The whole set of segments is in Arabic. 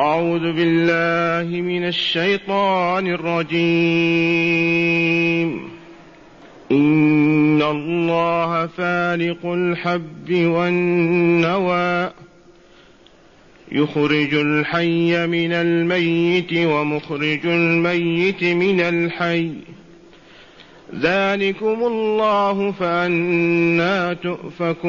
أعوذ بالله من الشيطان الرجيم. إن الله فالق الحب والنوى. يخرج الحي من الميت ومخرج الميت من الحي. ذلكم الله فأنا تؤفكون.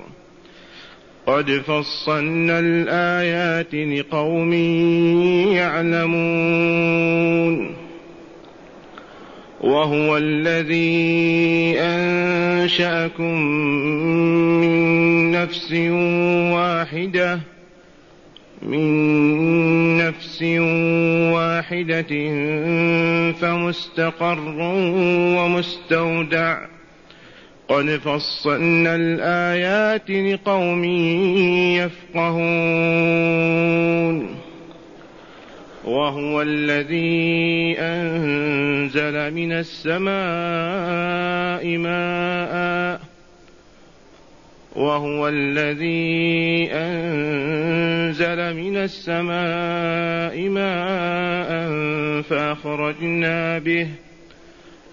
قد فصلنا الآيات لقوم يعلمون. وهو الذي أنشأكم من نفس واحدة من نفس واحدة فمستقر ومستودع. قد فصلنا الآيات لقوم يفقهون وهو الذي أنزل من السماء ماء وهو الذي أنزل من السماء ماء فأخرجنا به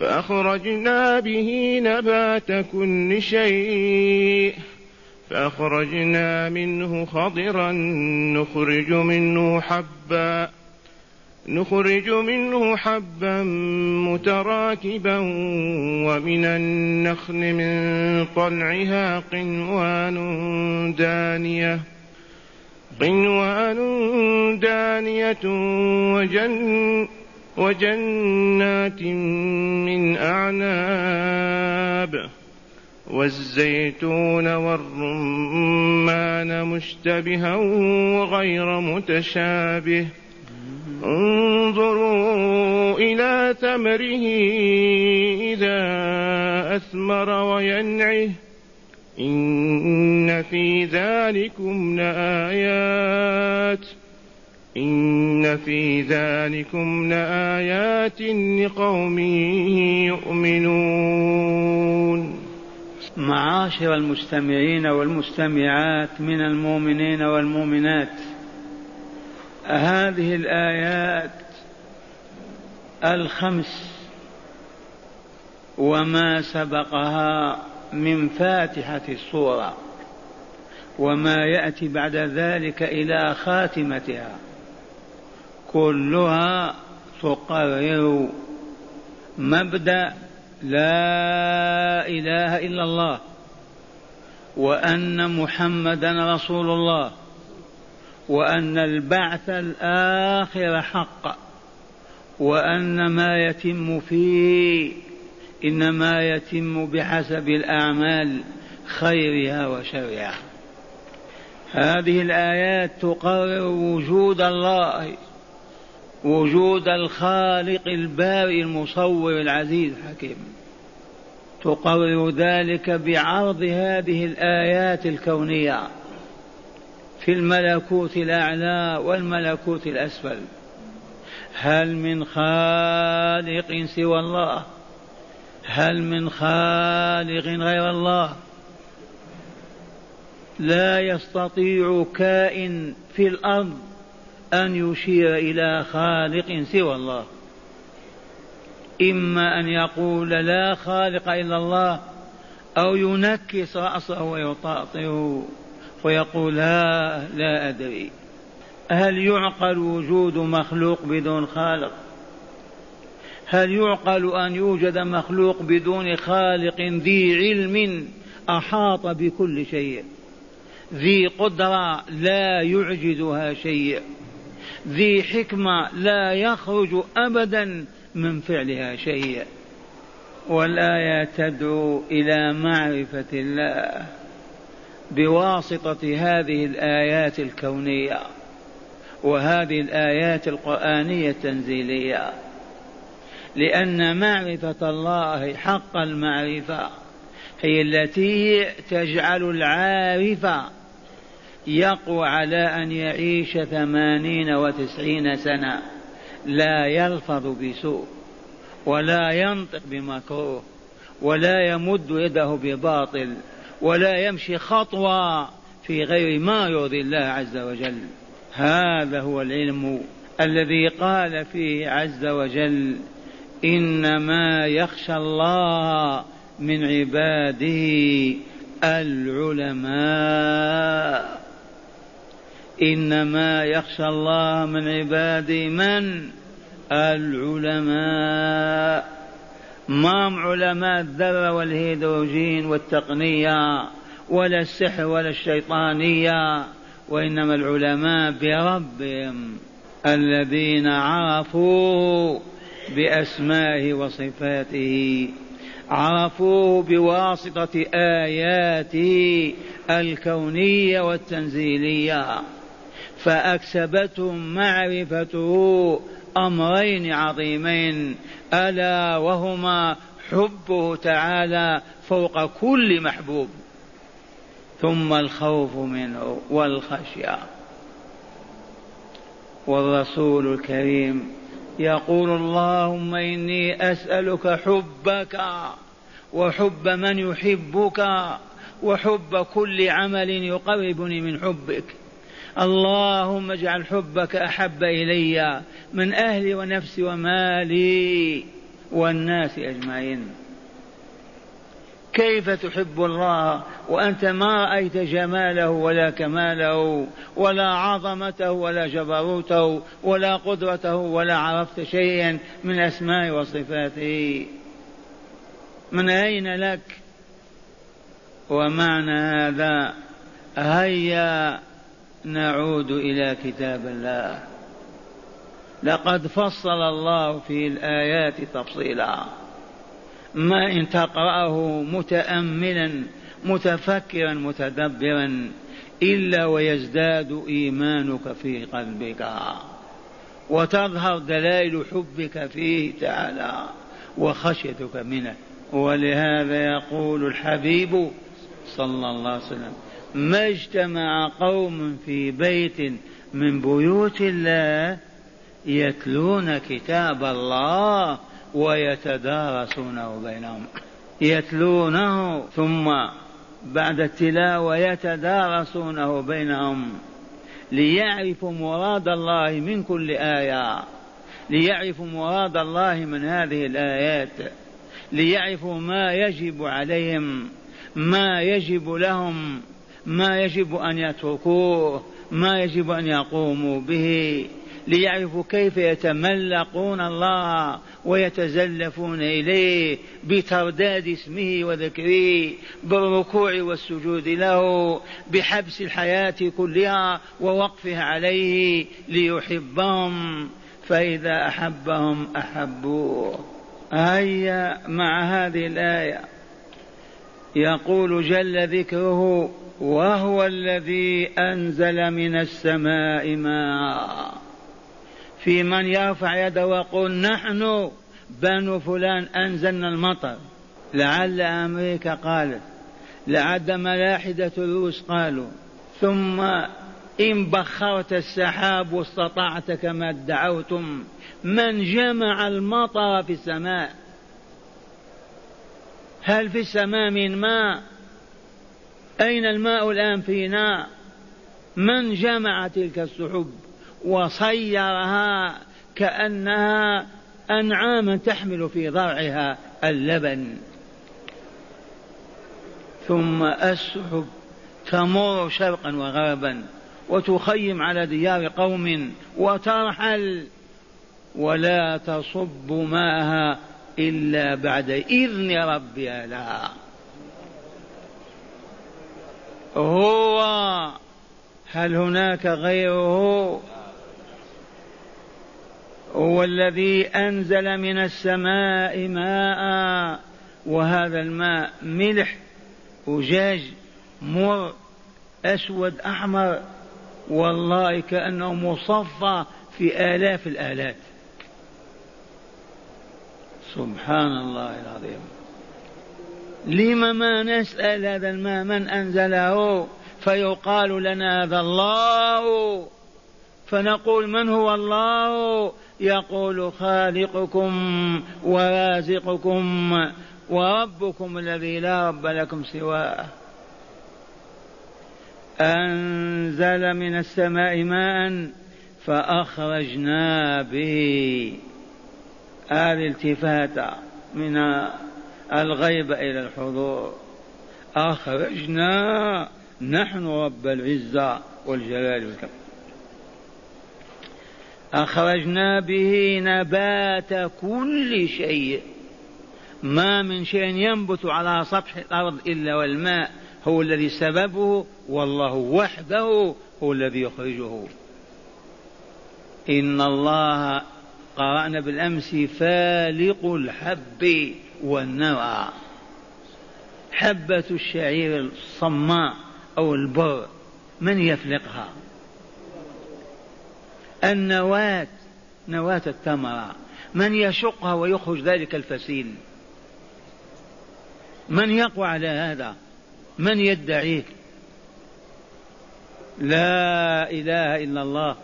فأخرجنا به نبات كل شيء فأخرجنا منه خضرا نخرج منه حبا نخرج منه حبا متراكبا ومن النخل من طلعها قنوان دانية قنوان دانية وجن وجنات من أعناب والزيتون والرمان مشتبها وغير متشابه انظروا إلى ثمره إذا أثمر وينعه إن في ذلكم لآيات إن في ذلكم لآيات لقوم يؤمنون. معاشر المستمعين والمستمعات من المؤمنين والمؤمنات هذه الآيات الخمس وما سبقها من فاتحة الصورة وما يأتي بعد ذلك إلى خاتمتها. كلها تقرر مبدأ لا إله إلا الله وأن محمدا رسول الله وأن البعث الآخر حق وأن ما يتم فيه إنما يتم بحسب الأعمال خيرها وشرها. هذه الآيات تقرر وجود الله وجود الخالق البارئ المصور العزيز الحكيم. تقرر ذلك بعرض هذه الآيات الكونية في الملكوت الأعلى والملكوت الأسفل. هل من خالق سوى الله؟ هل من خالق غير الله؟ لا يستطيع كائن في الأرض أن يشير إلى خالق سوى الله. إما أن يقول لا خالق إلا الله أو ينكس رأسه ويطاطئه ويقول لا لا أدري. هل يعقل وجود مخلوق بدون خالق؟ هل يعقل أن يوجد مخلوق بدون خالق ذي علم أحاط بكل شيء؟ ذي قدرة لا يعجزها شيء. ذي حكمة لا يخرج أبدا من فعلها شيء والآية تدعو إلى معرفة الله بواسطة هذه الآيات الكونية وهذه الآيات القرآنية التنزيلية لأن معرفة الله حق المعرفة هي التي تجعل العارف يقوى على أن يعيش ثمانين وتسعين سنة. لا يلفظ بسوء ولا ينطق بمكروه ولا يمد يده بباطل ولا يمشي خطوة في غير ما يرضي الله عز وجل. هذا هو العلم الذي قال فيه عز وجل إنما يخشى الله من عباده العلماء. إنما يخشى الله من عباده من؟ العلماء. ما هم علماء الذرة والهيدروجين والتقنية ولا السحر ولا الشيطانية؟ وإنما العلماء بربهم الذين عرفوا بأسمائه وصفاته عرفوه بواسطة آياته الكونية والتنزيلية. فاكسبتهم معرفته أمرين عظيمين ألا وهما حبه تعالى فوق كل محبوب. ثم الخوف منه والخشية. والرسول الكريم يقول اللهم إني أسألك حبك وحب من يحبك وحب كل عمل يقربني من حبك. اللهم اجعل حبك أحب إلي من أهلي ونفسي ومالي والناس أجمعين. كيف تحب الله وأنت ما رأيت جماله ولا كماله ولا عظمته ولا جبروته ولا قدرته ولا عرفت شيئا من أسماء وصفاته؟ من أين لك؟ ومعنى هذا؟ هيا نعود إلى كتاب الله. لقد فصل الله في الآيات تفصيلا. ما إن تقرأه متأملا متفكرا متدبرا إلا ويزداد إيمانك في قلبك. وتظهر دلائل حبك فيه تعالى وخشيتك منه. ولهذا يقول الحبيب صلى الله عليه وسلم ما اجتمع قوم في بيت من بيوت الله يتلون كتاب الله ويتدارسونه بينهم. يتلونه ثم بعد التلاوة يتدارسونه بينهم. ليعرفوا مراد الله من كل آية. ليعرفوا مراد الله من هذه الآيات. ليعرفوا ما يجب عليهم ما يجب لهم. ما يجب أن يتركوه ما يجب أن يقوموا به ليعرفوا كيف يتملقون الله ويتزلفون إليه بترداد اسمه وذكره بالركوع والسجود له بحبس الحياة كلها ووقفها عليه ليحبهم فإذا أحبهم أحبوه. هيا مع هذه الآية. يقول جل ذكره وهو الذي أنزل من السماء ماء. في من يرفع يده ويقول نحن بنو فلان أنزلنا المطر. لعل أمريكا قالت لعل ملاحدة الروس قالوا ثم إن بخرت السحاب واستطعت كما ادعوتم من جمع المطر في السماء؟ هل في السماء من ماء؟ أين الماء الآن فينا؟ من جمع تلك السحب وصيرها كأنها أنعاما تحمل في ضرعها اللبن. ثم السحب تمر شرقا وغربا وتخيم على ديار قوم وترحل ولا تصب ماءها إلا بعد إذن ربها. لها هو هل هناك غيره؟ هو الذي أنزل من السماء ماء وهذا الماء ملح أجاج مر أسود أحمر. والله كأنه مصفى في آلاف الآلات. سبحان الله العظيم. لم ما نسأل هذا الماء من أنزله؟ فيقال لنا هذا الله. فنقول من هو الله؟ يقول خالقكم ورازقكم وربكم الذي لا رب لكم سواه. أنزل من السماء ماء فأخرجنا به. الالتفات من الغيب إلى الحضور. أخرجنا نحن رب العزة والجلال والكرم أخرجنا به نبات كل شيء. ما من شيء ينبت على سطح الأرض إلا والماء. هو الذي سببه والله وحده هو الذي يخرجه. إن الله قرأنا بالأمس فالق الحب. والنوى. حبة الشعير الصماء أو البر من يفلقها؟ النواة نواة التمرة من يشقها ويخرج ذلك الفسيل؟ من يقوى على هذا؟ من يدعيه لا إله إلا الله.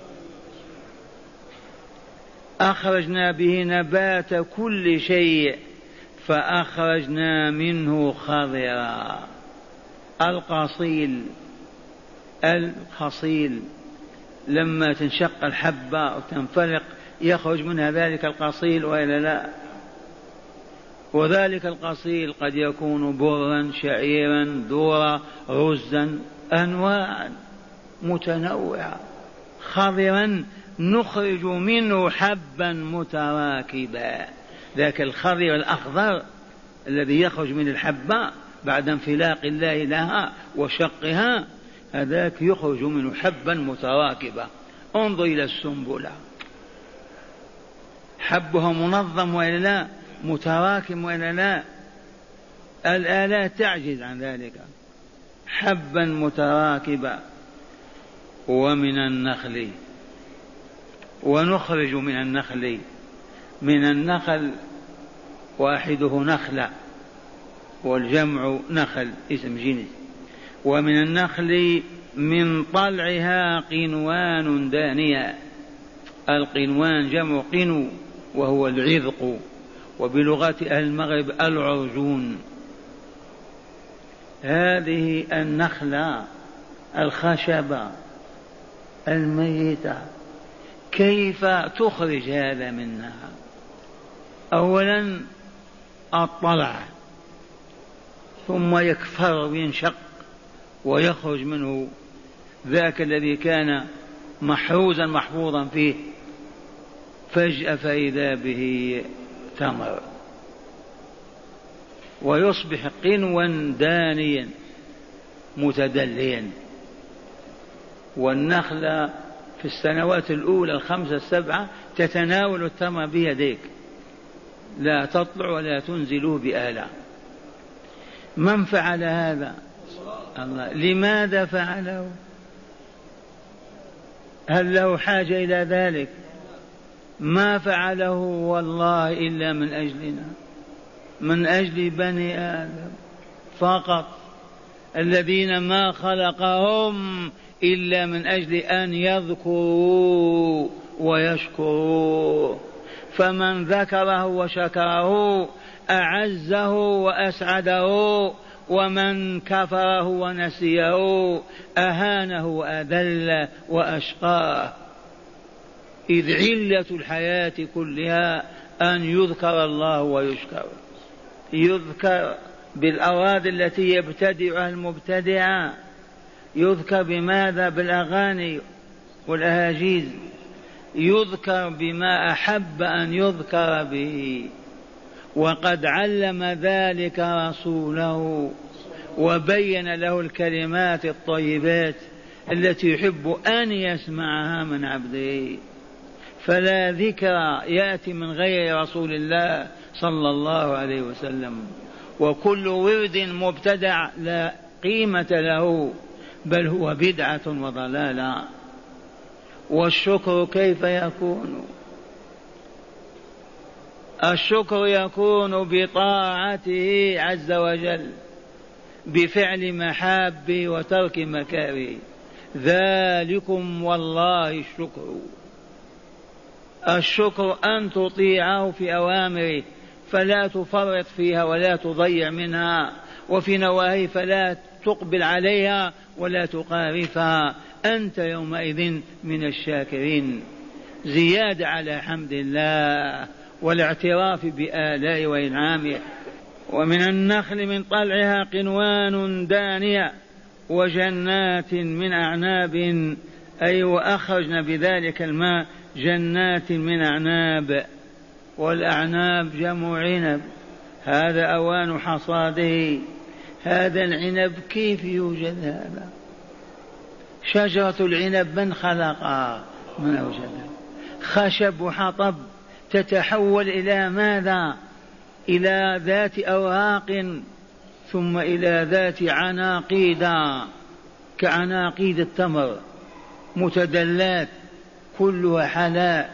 أخرجنا به نبات كل شيء. فأخرجنا منه خضرا. القصيل الخصيل لما تنشق الحبة وتنفلق يخرج منها ذلك القصيل وإلا لا؟ وذلك القصيل قد يكون برا شعيرا ذورا رزا أنواعا متنوعة. خضرا نخرج منه حبا متراكبا. ذاك الخضر الأخضر الذي يخرج من الحبة بعد انفلاق الله لها وشقها هذاك يخرج منه حبا متراكبا. انظر إلى السنبلة. حبها منظم وإلا لا؟ متراكم وإلا لا؟ الآلات تعجز عن ذلك. حبا متراكبا. ومن النخل. ونخرج من النخل. من النخل واحدة نخلة والجمع نخل اسم جنس. ومن النخل من طلعها قنوان دانية. القنوان جمع قنو وهو العذق. وبلغة أهل المغرب العرجون. هذه النخلة الخشبة الميتة. كيف تخرج هذا منها؟ أولا الطلع ثم يكفر وينشق ويخرج منه ذاك الذي كان محروزا محفوظا فيه. فجأة فإذا به تمر ويصبح قنوا دانيا متدليا. والنخلة في السنوات الأولى الخمسة السبعة تتناول التمر بيديك. لا تطلع ولا تنزله بآلة. من فعل هذا؟ الله. لماذا فعله؟ هل له حاجة إلى ذلك؟ ما فعله والله إلا من أجلنا. من أجل بني آدم فقط. الذين ما خلقهم إلا من أجل أن يذكروا ويشكروا. فمن ذكره وشكره أعزه وأسعده ومن كفره ونسيه أهانه وأذل وأشقاه. إذ علة الحياة كلها أن يذكر الله ويشكر. يذكر بالأواد التي يبتدعها المبتدعة يذكر بماذا؟ بالأغاني والأهاجيز. يذكر بما أحب أن يذكر به وقد علم ذلك رسوله وبين له الكلمات الطيبات التي يحب أن يسمعها من عبده. فلا ذكر يأتي من غير رسول الله صلى الله عليه وسلم وكل ورد مبتدع لا قيمة له بل هو بدعة وضلالة. والشكر كيف يكون؟ الشكر يكون بطاعته عز وجل بفعل محاب وترك مكاره ذلكم والله الشكر. الشكر أن تطيعه في أوامره فلا تفرط فيها ولا تضيع منها وفي نواهي فلا تقبل عليها ولا تقارفها. أنت يومئذ من الشاكرين. زيادة على حمد الله والاعتراف بآلاء وإنعامه. ومن النخل من طلعها قنوان دانية وجنات من أعناب. أي وأخرجنا بذلك الماء جنات من أعناب. والأعناب جمع عنب. هذا أوان حصاده. هذا العنب كيف يوجد هذا؟ شجرة العنب من خلقها من أوجدها خشب وحطب تتحول إلى ماذا؟ إلى ذات أوراق ثم إلى ذات عناقيد. كعناقيد التمر. متدلات. كلها حلاء.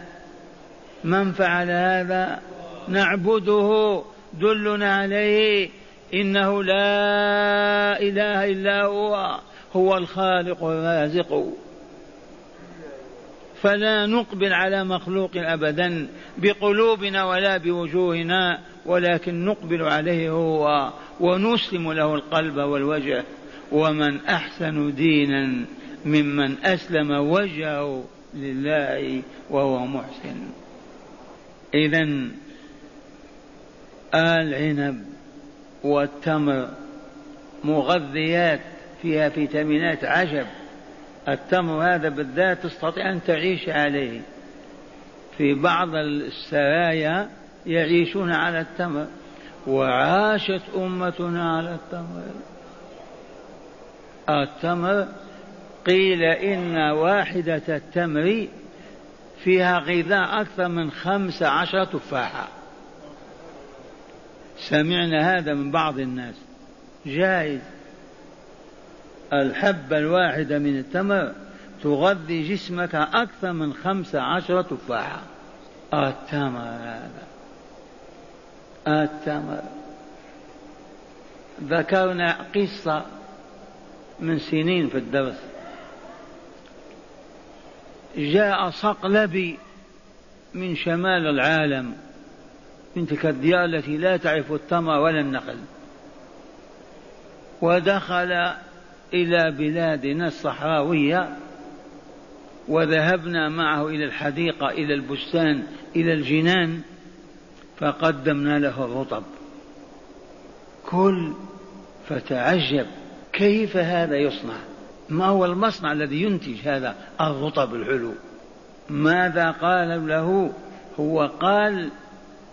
من فعل هذا؟ نعبده. دلنا عليه. إنه لا إله إلا هو. هو الخالق الرازق. فلا نقبل على مخلوق ابدا بقلوبنا ولا بوجوهنا ولكن نقبل عليه هو ونسلم له القلب والوجه. ومن أحسن دينا ممن أسلم وجهه لله وهو محسن. اذا العنب والتمر مغذيات. فيها فيتامينات عجب. التمر هذا بالذات تستطيع أن تعيش عليه. في بعض السرايا يعيشون على التمر. وعاشت أمتنا على التمر. التمر قيل إن واحدة التمر فيها غذاء أكثر من خمس عشر تفاحة. سمعنا هذا من بعض الناس. جائز. الحبة الواحدة من التمر تغذي جسمك أكثر من خمس عشرة تفاحة. التمر. هذا التمر. ذكرنا قصة من سنين في الدرس. جاء صقلبي من شمال العالم من تلك الديار التي لا تعرف التمر ولا النخل. ودخل إلى بلادنا الصحراوية وذهبنا معه إلى الحديقة إلى البستان إلى الجنان فقدمنا له الرطب. كل فتعجب كيف هذا يصنع؟ ما هو المصنع الذي ينتج هذا الرطب الحلو؟ ماذا قال له؟ هو قال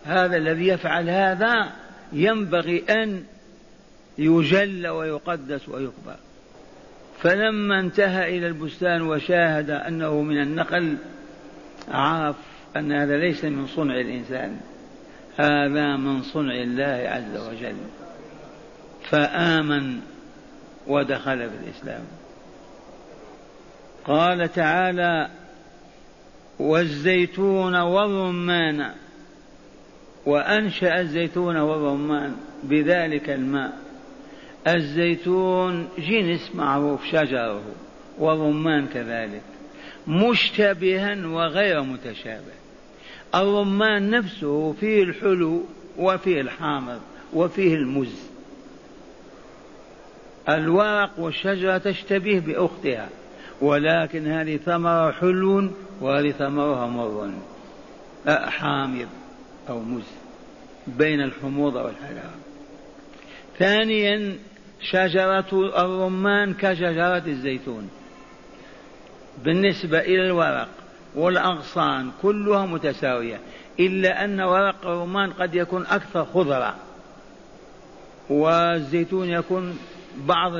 هذا الذي يفعل هذا ينبغي أن يجل ويقدس ويكبر. فلما انتهى إلى البستان وشاهد أنه من النخل عرف أن هذا ليس من صنع الإنسان هذا من صنع الله عز وجل. فآمن ودخل في الإسلام. قال تعالى والزيتون والرمان. وأنشأ الزيتون والرمان بذلك الماء. الزيتون جنس معروف شجره والرمان كذلك مشتبها وغير متشابه. الرمان نفسه فيه الحلو وفيه الحامض وفيه المز. الورق والشجرة تشتبه بأختها ولكن هذه ثمرة حلو وهذه ثمرها مر حامض أو مز بين الحموضة والحلاوة ثانيا شجرة الرمان كشجرة الزيتون. بالنسبة إلى الورق والأغصان كلها متساوية إلا أن ورق الرمان قد يكون أكثر خضرة والزيتون يكون بعض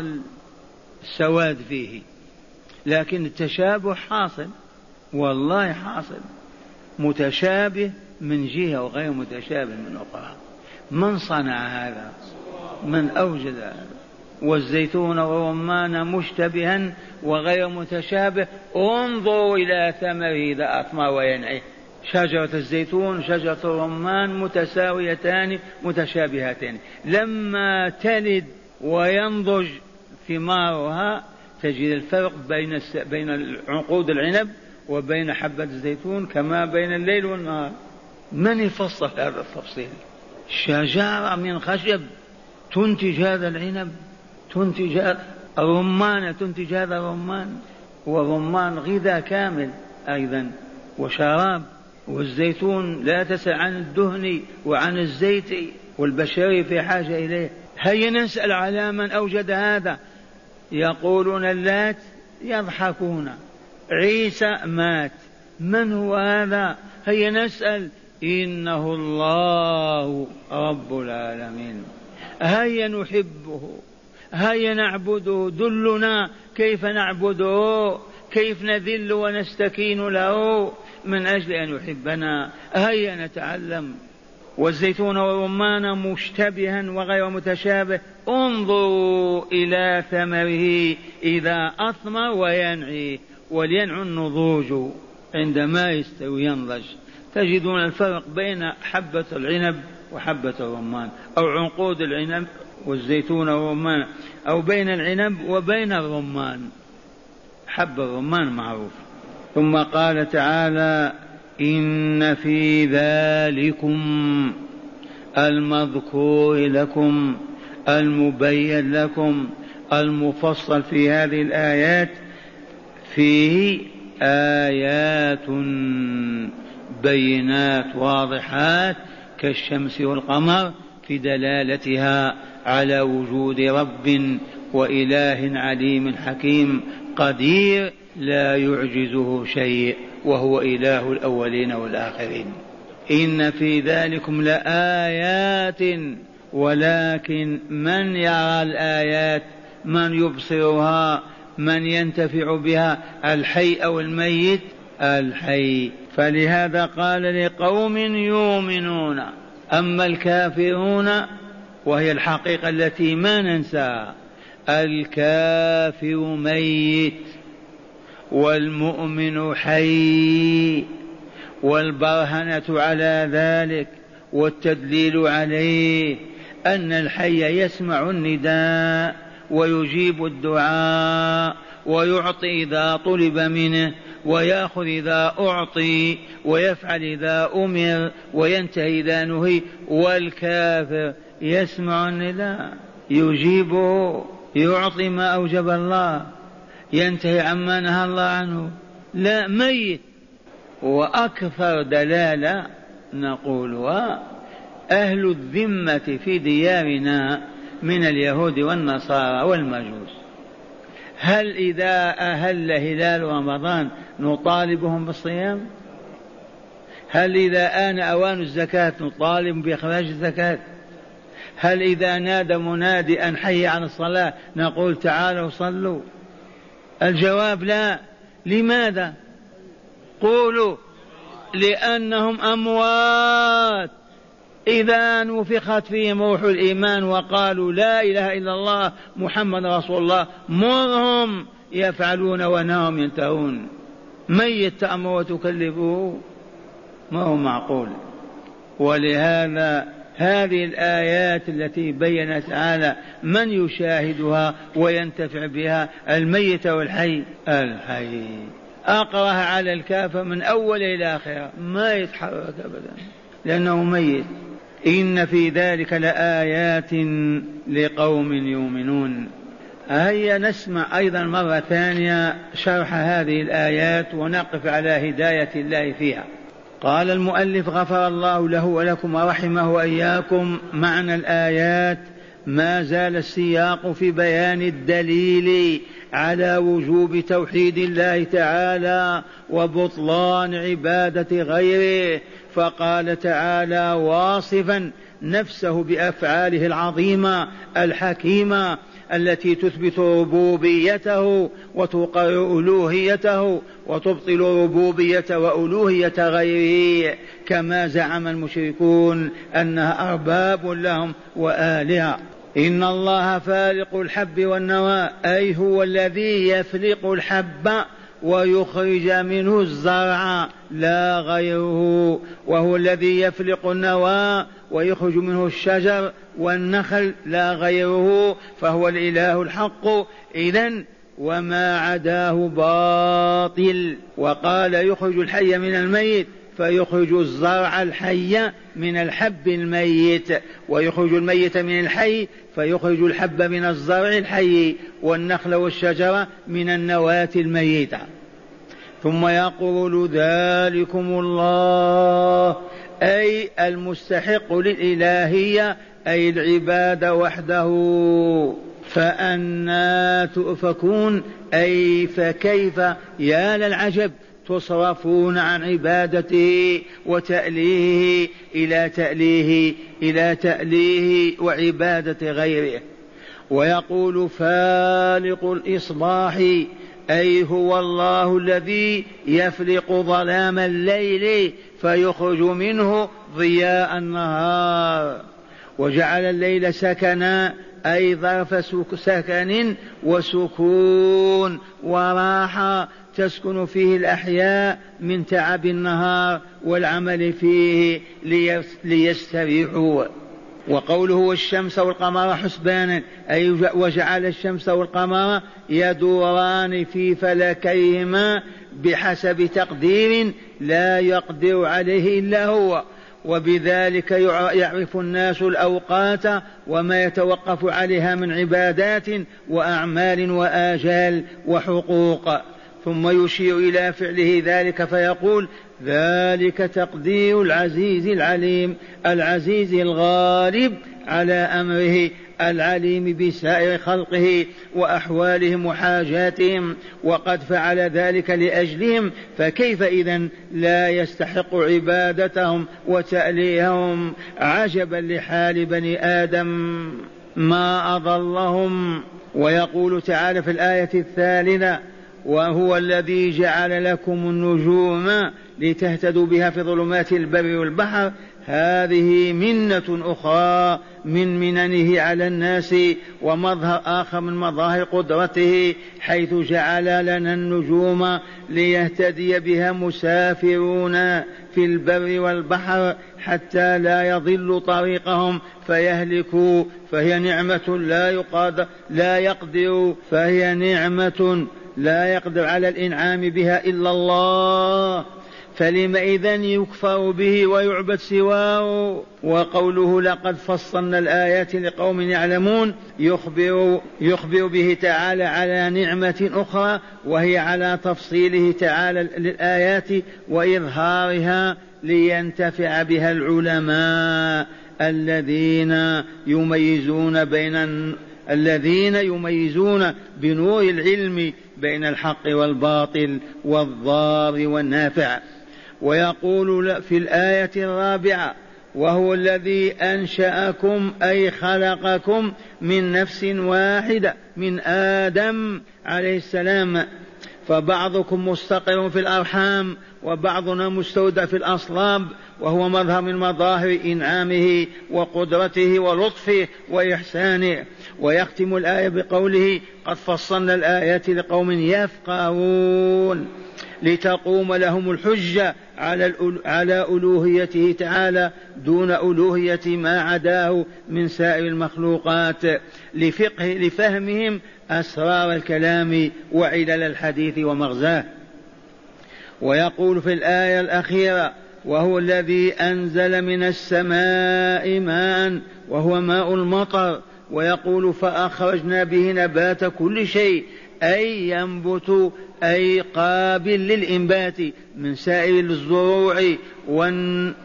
السواد فيه. لكن التشابه حاصل والله حاصل متشابه من جهة وغير متشابه من أخرى. من صنع هذا؟ من أوجد هذا؟ والزيتون والرمان مشتبها وغير متشابه انظروا إلى ثمره إذا أثمر وينعي شجرة الزيتون شجرة الرمان متساويتان متشابهتان. لما تلد وينضج ثمارها تجد الفرق بين بين عنقود العنب وبين حبة الزيتون كما بين الليل والنهار. من يفصل هذا التفصيل؟ شجرة من خشب تنتج هذا العنب. تنتج الرمانة تنتج هذا الرمان والرمان غذاء كامل أيضا وشراب والزيتون لا تسأل عن الدهن وعن الزيت والبشرية في حاجة إليه. هيا نسأل على من أوجد هذا. يقولون اللات يضحكون. عيسى مات. من هو هذا؟ هيا نسأل. إنه الله رب العالمين. هيا نحبه. هيا نعبده دلنا كيف نعبده كيف نذل ونستكين له من أجل أن يحبنا. هيا نتعلم. والزيتون والرمان مشتبها وغير متشابه. انظروا إلى ثمره إذا أثمر وينعي ولينعو النضوج عندما يستوي ينضج. تجدون الفرق بين حبة العنب وحبة الرمان أو عنقود العنب والزيتون والرمان أو بين العنب وبين الرمان. حب الرمان معروف. ثم قال تعالى إن في ذلكم المذكور لكم المبين لكم المفصل في هذه الآيات. فيه آيات بينات واضحات كالشمس والقمر في دلالتها على وجود رب وإله عليم حكيم قدير لا يعجزه شيء وهو إله الأولين والآخرين. إن في ذلكم لآيات ولكن من يرى الآيات؟ من يبصرها؟ من ينتفع بها؟ الحي أو الميت؟ الحي. فلهذا قال لقوم يؤمنون. أما الكافرون وهي الحقيقة التي ما ننساها الكافر ميت والمؤمن حي والبرهنة على ذلك والتدليل عليه أن الحي يسمع النداء ويجيب الدعاء ويعطي إذا طلب منه ويأخذ إذا أعطي ويفعل إذا أمر وينتهي إذا نهي. والكافر يسمع النداء يجيبه يعطي ما أوجب الله ينتهي عما نهى الله عنه. لا ميت. وأكثر دلالة نقولها أهل الذمة في ديارنا من اليهود والنصارى والمجوس. هل إذا أهل هلال رمضان نطالبهم بالصيام؟ هل إذا آن أوان الزكاة نطالب بإخراج الزكاة؟ هل إذا نادى منادي أن حي عن الصلاة نقول تعالوا صلوا؟ الجواب لا. لماذا؟ قولوا لأنهم أموات. إذا نفخت فيهم روح الإيمان وقالوا لا إله إلا الله محمد رسول الله مرهم يفعلون ونهم ينتهون. ميت تأمر وتكلفه؟ ما هو معقول. ولهذا هذه الآيات التي بين تعالى من يشاهدها وينتفع بها؟ الميت والحي. الحي. أقرأها على الكافر من أول إلى آخره. ما يتحرك أبدا. لأنه ميت. إن في ذلك لآيات لقوم يؤمنون. هيا نسمع أيضا مرة ثانية شرح هذه الآيات ونقف على هداية الله فيها. قال المؤلف غفر الله له ولكم ورحمه وإياكم معنى الآيات. ما زال السياق في بيان الدليل على وجوب توحيد الله تعالى وبطلان عبادة غيره فقال تعالى واصفا نفسه بأفعاله العظيمة الحكيمة التي تثبت ربوبيته وتقر ألوهيته وتبطل ربوبية وألوهية غيره. كما زعم المشركون أنها أرباب لهم وآلهة. إن الله فالق الحب والنوى أي هو الذي يفلق الحب ويخرج منه الزرع لا غيره. وهو الذي يفلق النوى ويخرج منه الشجر والنخل لا غيره. فهو الإله الحق. اذا وما عداه باطل. وقال يخرج الحي من الميت فيخرج الزرع الحي من الحب الميت. ويخرج الميت من الحي فيخرج الحب من الزرع الحي والنخل والشجرة من النواة الميتة. ثم يقول ذلكم الله أي المستحق للإلهية أي العبادة وحده. فأنا تؤفكون أي فكيف؟ يا للعجب. تصرفون عن عبادته وتأليهه إلى تأليه إلى تأليه وعبادة غيره. ويقول فالق الإصباح أي هو الله الذي يفلق ظلام الليل فيخرج منه ضياء النهار. وجعل الليل سكنا أي ظرف سكن وسكون وراحة تسكن فيه الأحياء من تعب النهار والعمل فيه ليستريحوا. وقوله والشمس والقمر حسبانا أي وجعل الشمس والقمر يدوران في فلكيهما بحسب تقدير لا يقدر عليه إلا هو. وبذلك يعرف الناس الأوقات وما يتوقف عليها من عبادات وأعمال وآجال وحقوق. ثم يشير إلى فعله ذلك فيقول ذلك تقدير العزيز العليم العزيز الغالب على أمره العليم بسائر خلقه وأحوالهم وحاجاتهم وقد فعل ذلك لأجلهم فكيف اذا لا يستحق عبادتهم وتاليهم عجبا لحال بني آدم ما أضلهم. ويقول تعالى في الآية الثالثة وهو الذي جعل لكم النجوم لتهتدوا بها في ظلمات البر والبحر. هذه منة أخرى من مننه على الناس ومظهر آخر من مظاهر قدرته حيث جعل لنا النجوم ليهتدي بها مسافرون في البر والبحر حتى لا يضل طريقهم فيهلكوا فهي نعمة لا يقدر لا يقدر فهي نعمة لا يقدر على الإنعام بها إلا الله فلم إذا يكفر به ويعبد سواه؟ وقوله لقد فصلنا الآيات لقوم يعلمون يخبر يخبر به تعالى على نعمة أخرى وهي على تفصيله تعالى للآيات وإظهارها لينتفع بها العلماء الذين يميزون بين الذين يميزون بنور العلم بين الحق والباطل والضار والنافع. ويقول في الآية الرابعة وهو الذي أنشأكم أي خلقكم من نفس واحدة من آدم عليه السلام. فبعضكم مستقر في الأرحام وبعضنا مستودع في الأصلاب وهو مظهر من مظاهر إنعامه وقدرته ولطفه وإحسانه. ويختم الآية بقوله قد فصلنا الآيات لقوم يفقهون لتقوم لهم الحجة على على ألوهيته تعالى دون ألوهية ما عداه من سائر المخلوقات لفقه لفهمهم أسرار الكلام وعلل الحديث ومغزاه. ويقول في الآية الأخيرة وهو الذي أنزل من السماء ماء وهو ماء المطر ويقول فأخرجنا به نبات كل شيء أي ينبت أي قابل للإنبات من سائر الزروع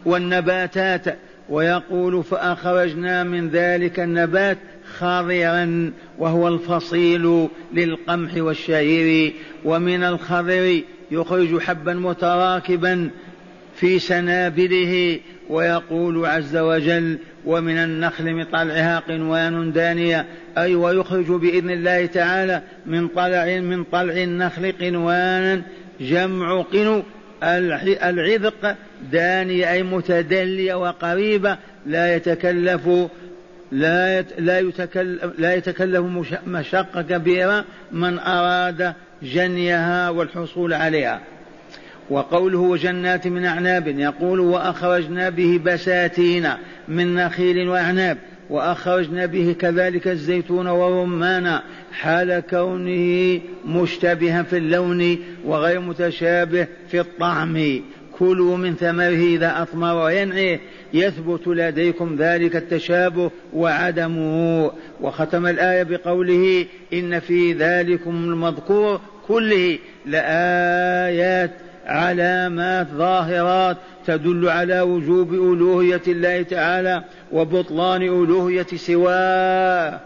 والنباتات. ويقول فأخرجنا من ذلك النبات خضرا وهو الفصيل للقمح والشعير. ومن الخضر يخرج حبا متراكبا في سنابله ويقول عز وجل ومن النخل من طلعها قنوان دانية. أي ويخرج بإذن الله تعالى من طلع من طلع النخل قنوانا جمع قنو العذق دانية أي متدلية وقريبة لا يتكلف لا لا يتكلم لا يتكلف مشقة كبيرة من أراد جنيها والحصول عليها. وقوله وجنات من أعناب يقول وأخرجنا به بساتين من نخيل وأعناب وأخرجنا به كذلك الزيتون والرمان حال كونه مشتبها في اللون وغير متشابه في الطعم. كلوا من ثمره إذا أثمر وينعي يثبت لديكم ذلك التشابه وعدمه. وختم الآية بقوله إن في ذلكم المذكور كله لآيات علامات ظاهرات تدل على وجوب ألوهية الله تعالى وبطلان ألوهية سواه.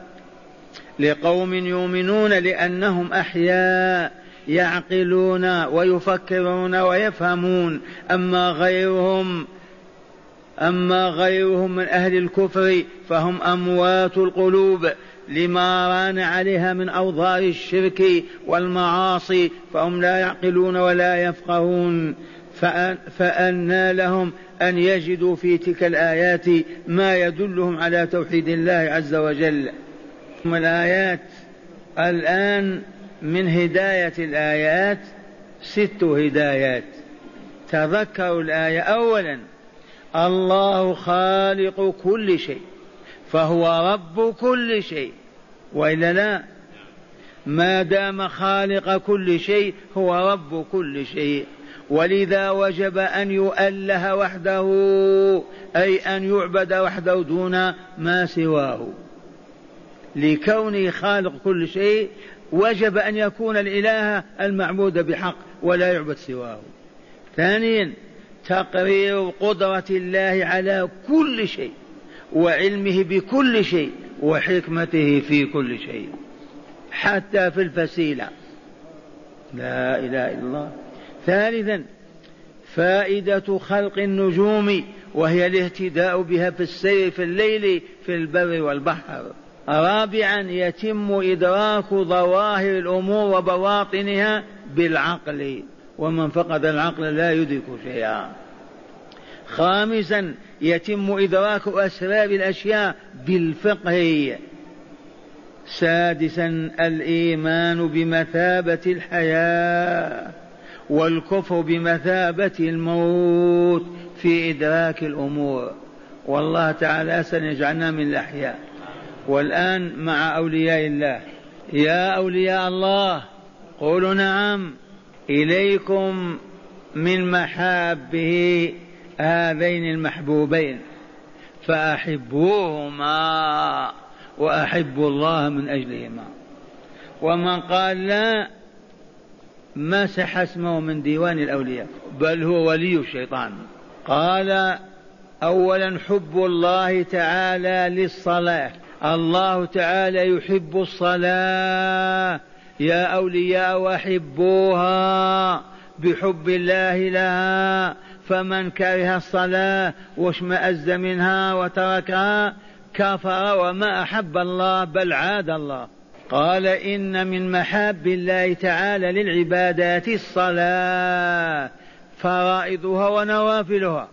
لقوم يؤمنون لأنهم أحياء يعقلون ويفكرون ويفهمون. أما غيرهم أما غيرهم من أهل الكفر فهم أموات القلوب. لما ران عليها من أوضار الشرك والمعاصي فهم لا يعقلون ولا يفقهون. فأنى لهم أن يجدوا في تلك الآيات ما يدلهم على توحيد الله عز وجل. الآيات الآن من هداية الآيات ست هدايات. تذكروا الآية أولا الله خالق كل شيء. فهو رب كل شيء. وإلا لا؟ ما دام خالق كل شيء هو رب كل شيء. ولذا وجب أن يؤله وحده أي أن يعبد وحده دون ما سواه. لكونه خالق كل شيء وجب أن يكون الإله المعبود بحق ولا يعبد سواه. ثانيا تقرير قدرة الله على كل شيء. وعلمه بكل شيء وحكمته في كل شيء حتى في الفسيلة. لا إله إلا الله. ثالثا فائدة خلق النجوم وهي الاهتداء بها في السير في الليل في البر والبحر. رابعا يتم إدراك ظواهر الأمور وبواطنها بالعقل. ومن فقد العقل لا يدرك شيئا. خامسا يتم إدراك أسرار الأشياء بالفقه. سادسا الإيمان بمثابة الحياة والكفر بمثابة الموت في إدراك الأمور. والله تعالى سنجعلنا من الأحياء. والآن مع أولياء الله. يا أولياء الله قولوا نعم. إليكم من محابه هذين المحبوبين فأحبوهما وأحبوا الله من أجلهما. ومن قال لا مسح اسمه من ديوان الأولياء بل هو ولي الشيطان. قال أولا حب الله تعالى للصلاة. الله تعالى يحب الصلاة. يا أولياء وأحبوها بحب الله لها. فمن كره الصلاة واشمأز منها وتركها كفر وما أحب الله بل عاد الله. قال إن من محاب الله تعالى للعبادات الصلاة فرائضها ونوافلها.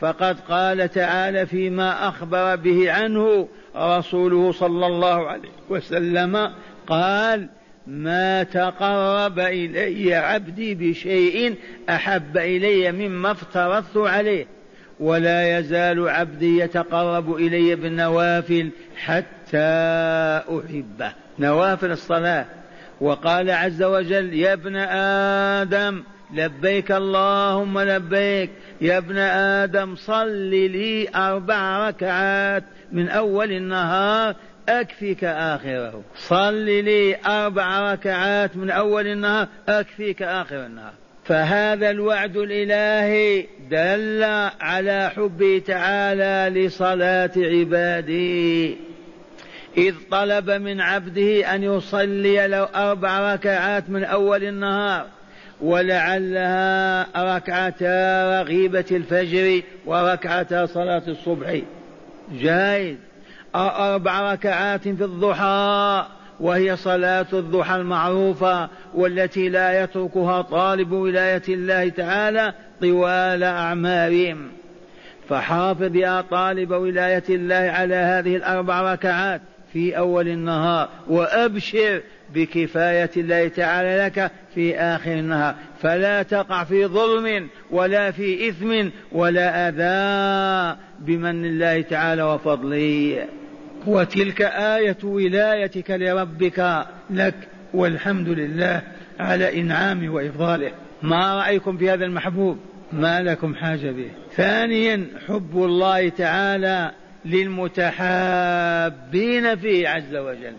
فقد قال تعالى فيما أخبر به عنه رسوله صلى الله عليه وسلم قال ما تقرب إلي عبدي بشيء أحب إلي مما افترضت عليه ولا يزال عبدي يتقرب إلي بالنوافل حتى أحبه. نوافل الصلاة. وقال عز وجل يا ابن آدم لبيك اللهم لبيك. يا ابن آدم صل لي أربع ركعات من أول النهار أكفيك آخره. صل لي أربع ركعات من أول النهار أكفيك آخر النهار. فهذا الوعد الإلهي دل على حبه تعالى لصلاة عباده إذ طلب من عبده أن يصلي له أربع ركعات من أول النهار ولعلها ركعتا رغيبة الفجر وركعتا صلاة الصبح. جائز أربع ركعات في الضحى وهي صلاة الضحى المعروفة والتي لا يتركها طالب ولاية الله تعالى طوال أعمارهم. فحافظ يا طالب ولاية الله على هذه الأربع ركعات في أول النهار وأبشر بكفاية الله تعالى لك في آخر النهار. فلا تقع في ظلم ولا في إثم ولا أذى بمن الله تعالى وفضله. وتلك آية ولايتك لربك لك والحمد لله على إنعامه وإفضاله. ما رأيكم في هذا المحبوب؟ ما لكم حاجة به. ثانيا حب الله تعالى للمتحابين فيه عز وجل.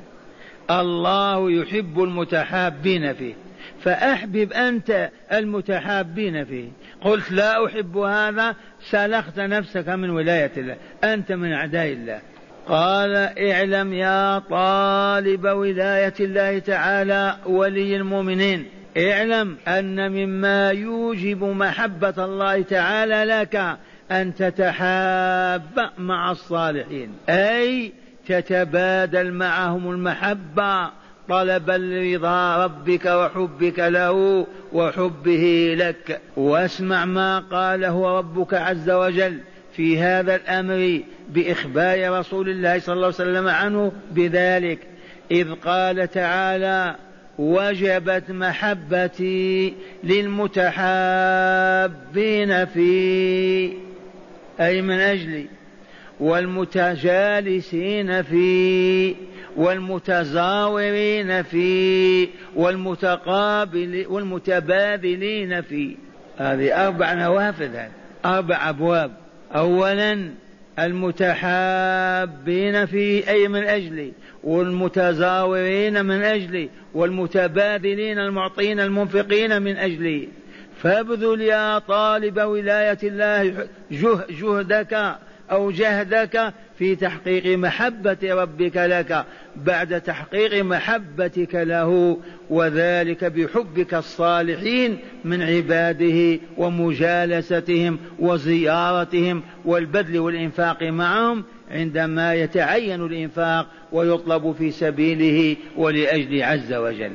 الله يحب المتحابين فيه. فأحبب أنت المتحابين فيه. قلت لا أحب هذا سلخت نفسك من ولاية الله. أنت من أعداء الله. قال اعلم يا طالب ولاية الله تعالى ولي المؤمنين. اعلم أن مما يوجب محبة الله تعالى لك أن تتحاب مع الصالحين. أي تتبادل معهم المحبة طلبا لرضا ربك وحبك له وحبه لك. واسمع ما قاله ربك عز وجل. في هذا الأمر بإخبار رسول الله صلى الله عليه وسلم عنه بذلك. إذ قال تعالى وجبت محبتي للمتحابين في أي من أجلي والمتجالسين فيه والمتزاورين فيه والمتقابل والمتبادلين فيه هذه أربع نوافذ أربع أبواب. أولا المتحابين فيه أي من أجلي والمتزاورين من أجلي والمتبادلين المعطين المنفقين من أجلي فابذل يا طالب ولاية الله جهدك أو جهدك في تحقيق محبة ربك لك بعد تحقيق محبتك له وذلك بحبك الصالحين من عباده ومجالستهم وزيارتهم والبذل والإنفاق معهم عندما يتعين الإنفاق ويطلب في سبيله ولأجل عز وجل.